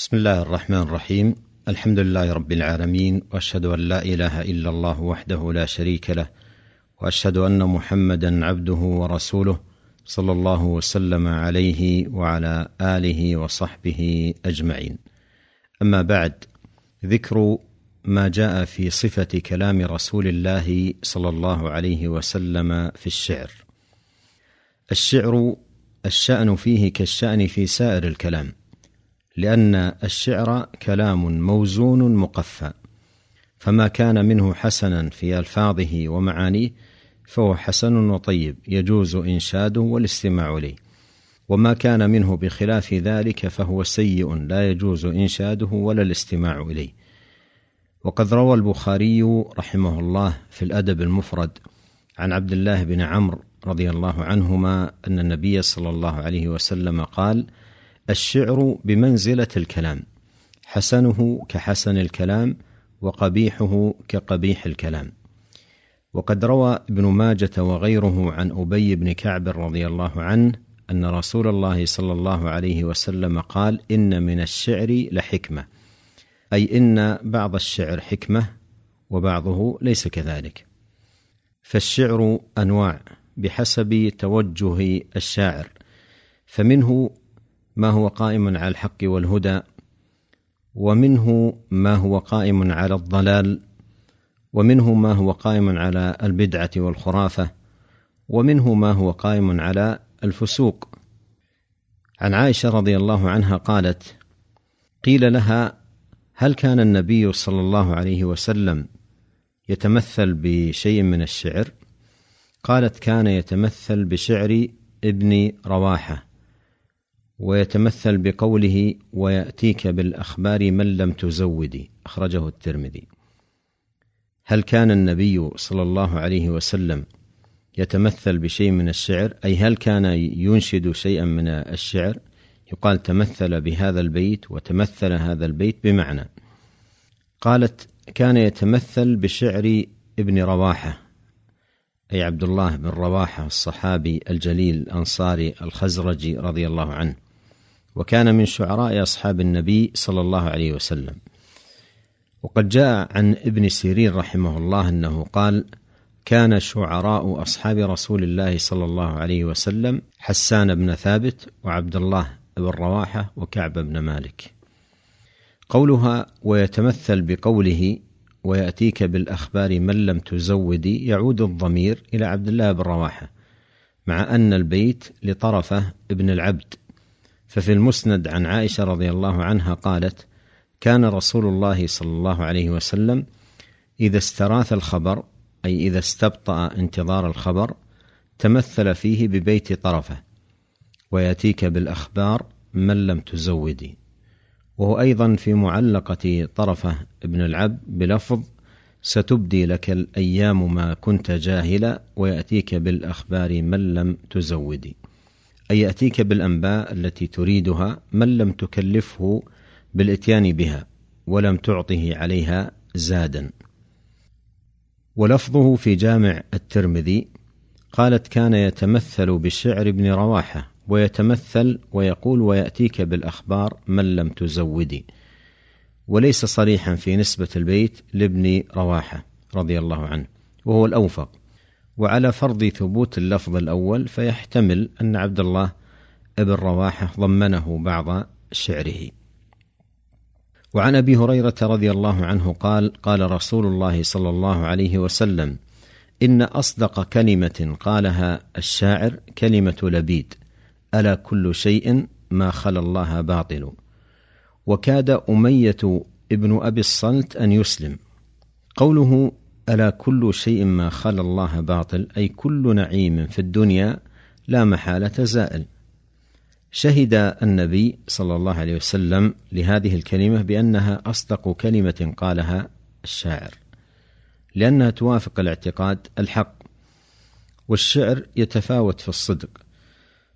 بسم الله الرحمن الرحيم الحمد لله رب العالمين واشهد ان لا اله الا الله وحده لا شريك له واشهد ان محمدا عبده ورسوله صلى الله وسلم عليه وعلى اله وصحبه اجمعين اما بعد ذكر ما جاء في صفه كلام رسول الله صلى الله عليه وسلم في الشعر الشعر الشان فيه كالشان في سائر الكلام لأن الشعر كلام موزون مقفى فما كان منه حسنا في ألفاظه ومعانيه فهو حسن وطيب يجوز إنشاده والاستماع إليه. وما كان منه بخلاف ذلك فهو سيء لا يجوز إنشاده ولا الاستماع إليه. وقد روى البخاري رحمه الله في الأدب المفرد عن عبد الله بن عمرو رضي الله عنهما أن النبي صلى الله عليه وسلم قال الشعر بمنزلة الكلام. حسنه كحسن الكلام وقبيحه كقبيح الكلام. وقد روى ابن ماجة وغيره عن أبي بن كعب رضي الله عنه أن رسول الله صلى الله عليه وسلم قال إن من الشعر لحكمة. أي إن بعض الشعر حكمة وبعضه ليس كذلك. فالشعر أنواع بحسب توجه الشاعر. فمنه ما هو قائم على الحق والهدى ومنه ما هو قائم على الضلال ومنه ما هو قائم على البدعة والخرافة ومنه ما هو قائم على الفسوق. عن عائشة رضي الله عنها قالت قيل لها هل كان النبي صلى الله عليه وسلم يتمثل بشيء من الشعر؟ قالت كان يتمثل بشعر ابن رواحة. ويتمثل بقوله ويأتيك بالأخبار من لم تزودي أخرجه الترمذي. هل كان النبي صلى الله عليه وسلم يتمثل بشيء من الشعر؟ أي هل كان ينشد شيئا من الشعر؟ يقال تمثل بهذا البيت وتمثل هذا البيت بمعنى. قالت كان يتمثل بشعر ابن رواحة أي عبد الله بن رواحة الصحابي الجليل الأنصاري الخزرجي رضي الله عنه. وكان من شعراء أصحاب النبي صلى الله عليه وسلم. وقد جاء عن ابن سيرين رحمه الله أنه قال كان شعراء أصحاب رسول الله صلى الله عليه وسلم حسان بن ثابت وعبد الله بن رواحة وكعب بن مالك. قولها ويتمثل بقوله ويأتيك بالأخبار من لم تزودي يعود الضمير إلى عبد الله بن رواحة مع أن البيت لطرفة ابن العبد ففي المسند عن عائشة رضي الله عنها قالت كان رسول الله صلى الله عليه وسلم إذا استراث الخبر أي إذا استبطأ انتظار الخبر تمثل فيه ببيت طرفه ويأتيك بالأخبار من لم تزودي وهو أيضا في معلقة طرفه ابن العبد بلفظ ستبدي لك الأيام ما كنت جاهلا ويأتيك بالأخبار من لم تزودي أي يأتيك بالأنباء التي تريدها من لم تكلفه بالإتيان بها ولم تعطه عليها زادا. ولفظه في جامع الترمذي قالت كان يتمثل بالشعر ابن رواحة ويتمثل ويقول ويأتيك بالأخبار من لم تزودي وليس صريحا في نسبة البيت لابن رواحة رضي الله عنه وهو الأوفق. وعلى فرض ثبوت اللفظ الأول فيحتمل أن عبد الله بن رواحة ضمنه بعض شعره. وعن أبي هريرة رضي الله عنه قال قال رسول الله صلى الله عليه وسلم إن أصدق كلمة قالها الشاعر كلمة لبيد ألا كل شيء ما خلا الله باطل. وكاد أمية ابن أبي الصلت أن يسلم. قوله ألا كل شيء ما خلا الله باطل أي كل نعيم في الدنيا لا محالة زائل. شهد النبي صلى الله عليه وسلم لهذه الكلمة بأنها أصدق كلمة قالها الشاعر لأنها توافق الاعتقاد الحق والشعر يتفاوت في الصدق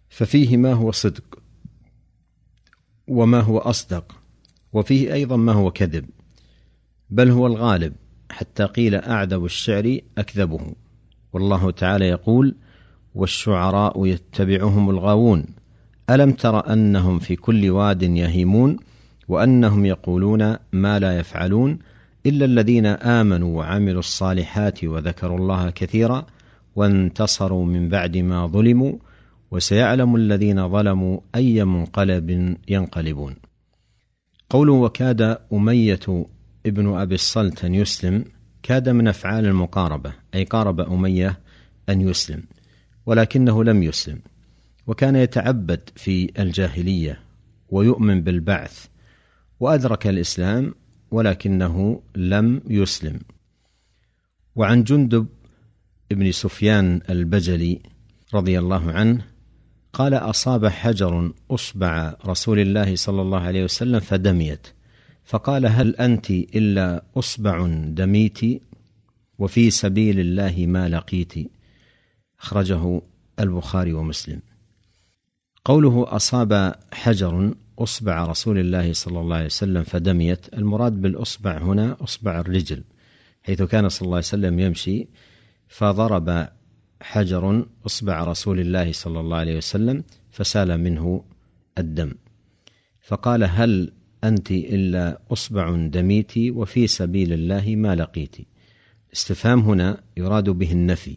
ففيه ما هو صدق وما هو أصدق وفيه أيضا ما هو كذب بل هو الغالب. حتى قيل أعذب الشعر أكذبه. والله تعالى يقول والشعراء يتبعهم الغاوون. ألم تر أنهم في كل واد يهيمون؟ وأنهم يقولون ما لا يفعلون إلا الذين آمنوا وعملوا الصالحات وذكروا الله كثيرا وانتصروا من بعد ما ظلموا وسيعلم الذين ظلموا أي منقلب ينقلبون. قوله وكاد أمية ابن أبي الصلت ان يسلم كاد من أفعال المقاربة أي قارب أمية أن يسلم ولكنه لم يسلم وكان يتعبد في الجاهلية ويؤمن بالبعث وأدرك الإسلام ولكنه لم يسلم. وعن جندب بن سفيان البجلي رضي الله عنه قال أصاب حجر أصبع رسول الله صلى الله عليه وسلم فدميت. فقال هل أنت إلا أصبع دميت وفي سبيل الله ما لقيت؟ أخرجه البخاري ومسلم. قوله أصاب حجر أصبع رسول الله صلى الله عليه وسلم فدميت المراد بالأصبع هنا أصبع الرجل حيث كان صلى الله عليه وسلم يمشي فضرب حجر أصبع رسول الله صلى الله عليه وسلم فسال منه الدم. فقال هل أنت إلا أصبع دميت وفي سبيل الله ما لقيت. استفهام هنا يراد به النفي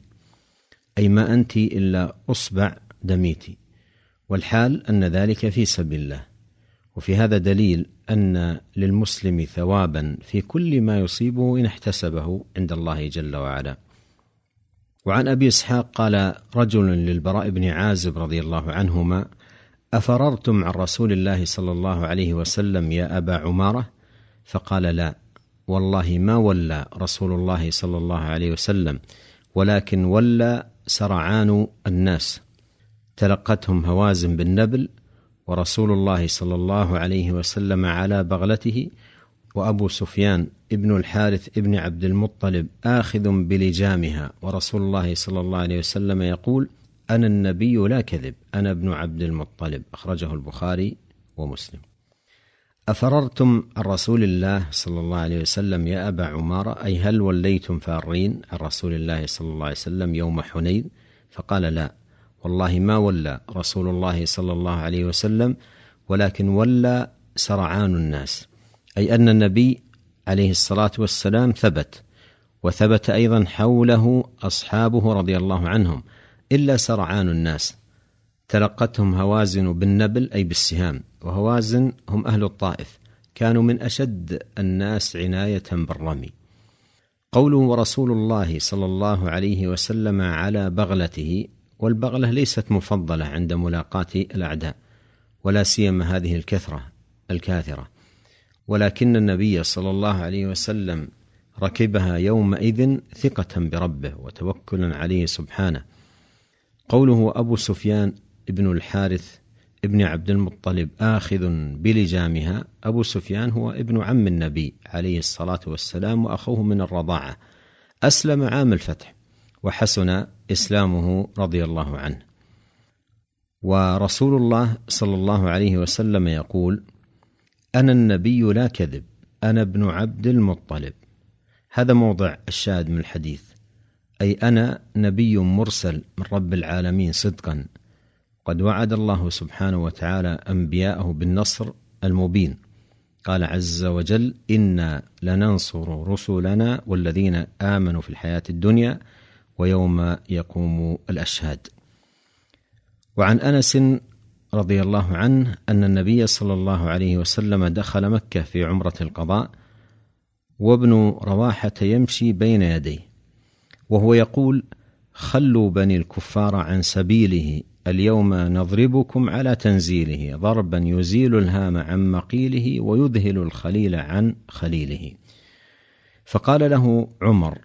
أي ما أنت إلا أصبع دميت. والحال أن ذلك في سبيل الله. وفي هذا دليل أن للمسلم ثوابا في كل ما يصيبه إن احتسبه عند الله جل وعلا. وعن أبي إسحاق قال رجل للبراء بن عازب رضي الله عنهما أفررتم عن رسول الله صلى الله عليه وسلم يا أبا عمارة؟ فقال لا. والله ما ولى رسول الله صلى الله عليه وسلم ولكن ولى سرعان الناس. تلقتهم هوازن بالنبل ورسول الله صلى الله عليه وسلم على بغلته وأبو سفيان ابن الحارث ابن عبد المطلب آخذ بلجامها ورسول الله صلى الله عليه وسلم يقول أنا النبي لا كذب أنا ابن عبد المطلب أخرجه البخاري ومسلم. أفررتم عن رسول الله صلى الله عليه وسلم يا أبا عمارة أي هل وليتم فارين عن رسول الله صلى الله عليه وسلم يوم حنين؟ فقال لا. والله ما ولى رسول الله صلى الله عليه وسلم ولكن ولى سرعان الناس. أي أن النبي عليه الصلاة والسلام ثبت وثبت أيضا حوله أصحابه رضي الله عنهم. إلا سرعان الناس. تلقتهم هوازن بالنبل أي بالسهام وهوازن هم أهل الطائف. كانوا من أشد الناس عناية بالرمي. قوله ورسول الله صلى الله عليه وسلم على بغلته والبغلة ليست مفضلة عند ملاقاه الأعداء ولا سيما هذه الكثرة الكاثرة. ولكن النبي صلى الله عليه وسلم ركبها يومئذ ثقة بربه وتوكلا عليه سبحانه. قوله أبو سفيان ابن الحارث ابن عبد المطلب آخذ بلجامها. أبو سفيان هو ابن عم النبي عليه الصلاة والسلام وأخوه من الرضاعة. أسلم عام الفتح وحسن إسلامه رضي الله عنه. ورسول الله صلى الله عليه وسلم يقول أنا النبي لا كذب أنا ابن عبد المطلب. هذا موضع الشاهد من الحديث. أي أنا نبي مرسل من رب العالمين صدقا. قد وعد الله سبحانه وتعالى أنبياءه بالنصر المبين. قال عز وجل إنا لننصر رسلنا والذين آمنوا في الحياة الدنيا ويوم يقوم الأشهاد. وعن أنس رضي الله عنه أن النبي صلى الله عليه وسلم دخل مكة في عمرة القضاء وابن رواحة يمشي بين يديه. وهو يقول خلوا بني الكفار عن سبيله اليوم نضربكم على تنزيله ضربا يزيل الهام عن مقيله ويذهل الخليل عن خليله. فقال له عمر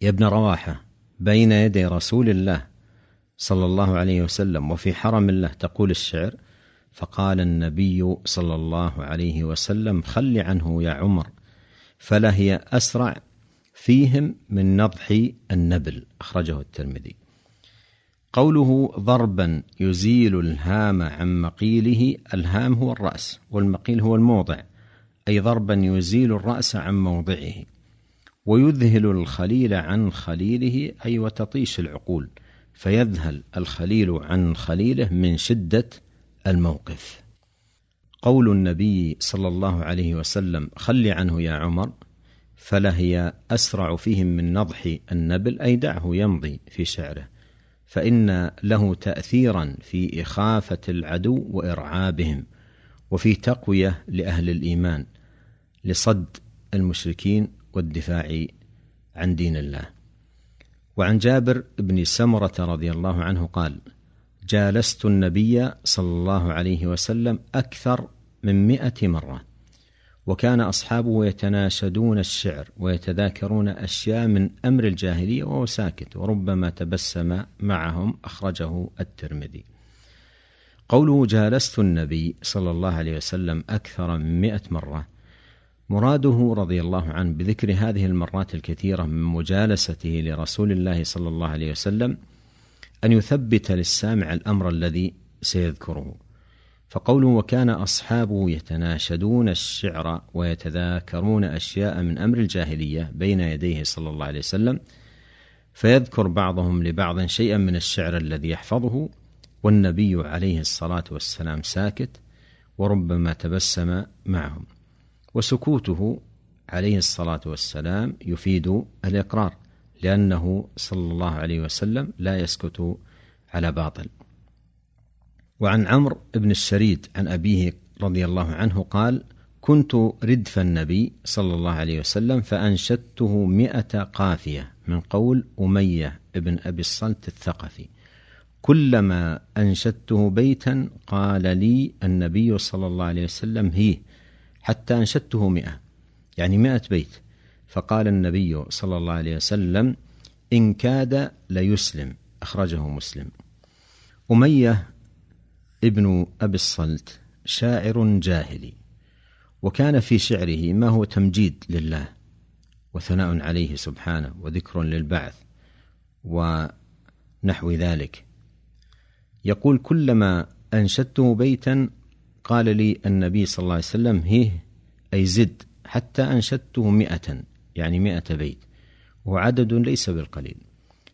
يا ابن رواحة بين يدي رسول الله صلى الله عليه وسلم وفي حرم الله تقول الشعر فقال النبي صلى الله عليه وسلم خل عنه يا عمر فلا هي أسرع فيهم من نضح النبل أخرجه الترمذي. قوله ضربا يزيل الهام عن مقيله الهام هو الرأس والمقيل هو الموضع أي ضربا يزيل الرأس عن موضعه ويذهل الخليل عن خليله أي وتطيش العقول فيذهل الخليل عن خليله من شدة الموقف. قول النبي صلى الله عليه وسلم خل عنه يا عمر فلهي أسرع فيهم من نضح النبل أي دعه يمضي في شعره. فإن له تاثيرا في إخافة العدو وإرعابهم وفي تقوية لأهل الإيمان لصد المشركين والدفاع عن دين الله. وعن جابر بن سمرة رضي الله عنه قال جالست النبي صلى الله عليه وسلم أكثر من مائه مرة. وكان أصحابه يتناشدون الشعر ويتذاكرون أشياء من أمر الجاهلية وهو ساكت وربما تبسم معهم أخرجه الترمذي. قوله جالست النبي صلى الله عليه وسلم أكثر من مائه مرة. مراده رضي الله عنه بذكر هذه المرات الكثيرة من مجالسته لرسول الله صلى الله عليه وسلم أن يثبت للسامع الأمر الذي سيذكره. فقوله وكان أصحابه يتناشدون الشعر ويتذاكرون أشياء من أمر الجاهلية بين يديه صلى الله عليه وسلم فيذكر بعضهم لبعض شيئا من الشعر الذي يحفظه والنبي عليه الصلاة والسلام ساكت وربما تبسم معهم. وسكوته عليه الصلاة والسلام يفيد الإقرار لأنه صلى الله عليه وسلم لا يسكت على باطل. وعن عمرو بن الشريد عن أبيه رضي الله عنه قال كنت ردف النبي صلى الله عليه وسلم فأنشدته مئة قافية من قول أمية بن أبي الصلت الثقفي. كلما أنشدته بيتا قال لي النبي صلى الله عليه وسلم هي حتى أنشدته مئة يعني مئة بيت. فقال النبي صلى الله عليه وسلم إن كاد ليسلم. أخرجه مسلم. أمية ابن أبي الصلت شاعر جاهلي وكان في شعره ما هو تمجيد لله وثناء عليه سبحانه وذكر للبعث ونحو ذلك. يقول كلما أنشدته بيتا قال لي النبي صلى الله عليه وسلم هيه أي زد حتى أنشدته مئة يعني مئة بيت وعدد ليس بالقليل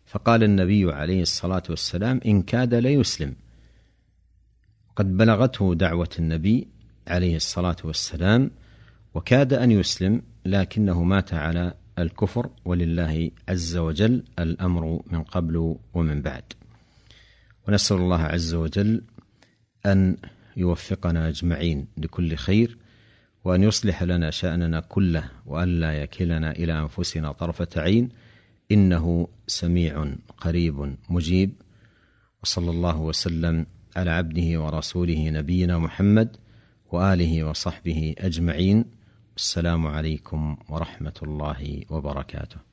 فقال النبي عليه الصلاة والسلام إن كاد ليسلم قد بلغته دعوة النبي عليه الصلاة والسلام وكاد أن يسلم لكنه مات على الكفر ولله عز وجل الأمر من قبل ومن بعد. ونسأل الله عز وجل أن يوفقنا أجمعين لكل خير وأن يصلح لنا شأننا كله وأن لا يكلنا إلى أنفسنا طرفة عين إنه سميع قريب مجيب. وصلى الله وسلم على عبده ورسوله نبينا محمد وآله وصحبه أجمعين. السلام عليكم ورحمة الله وبركاته.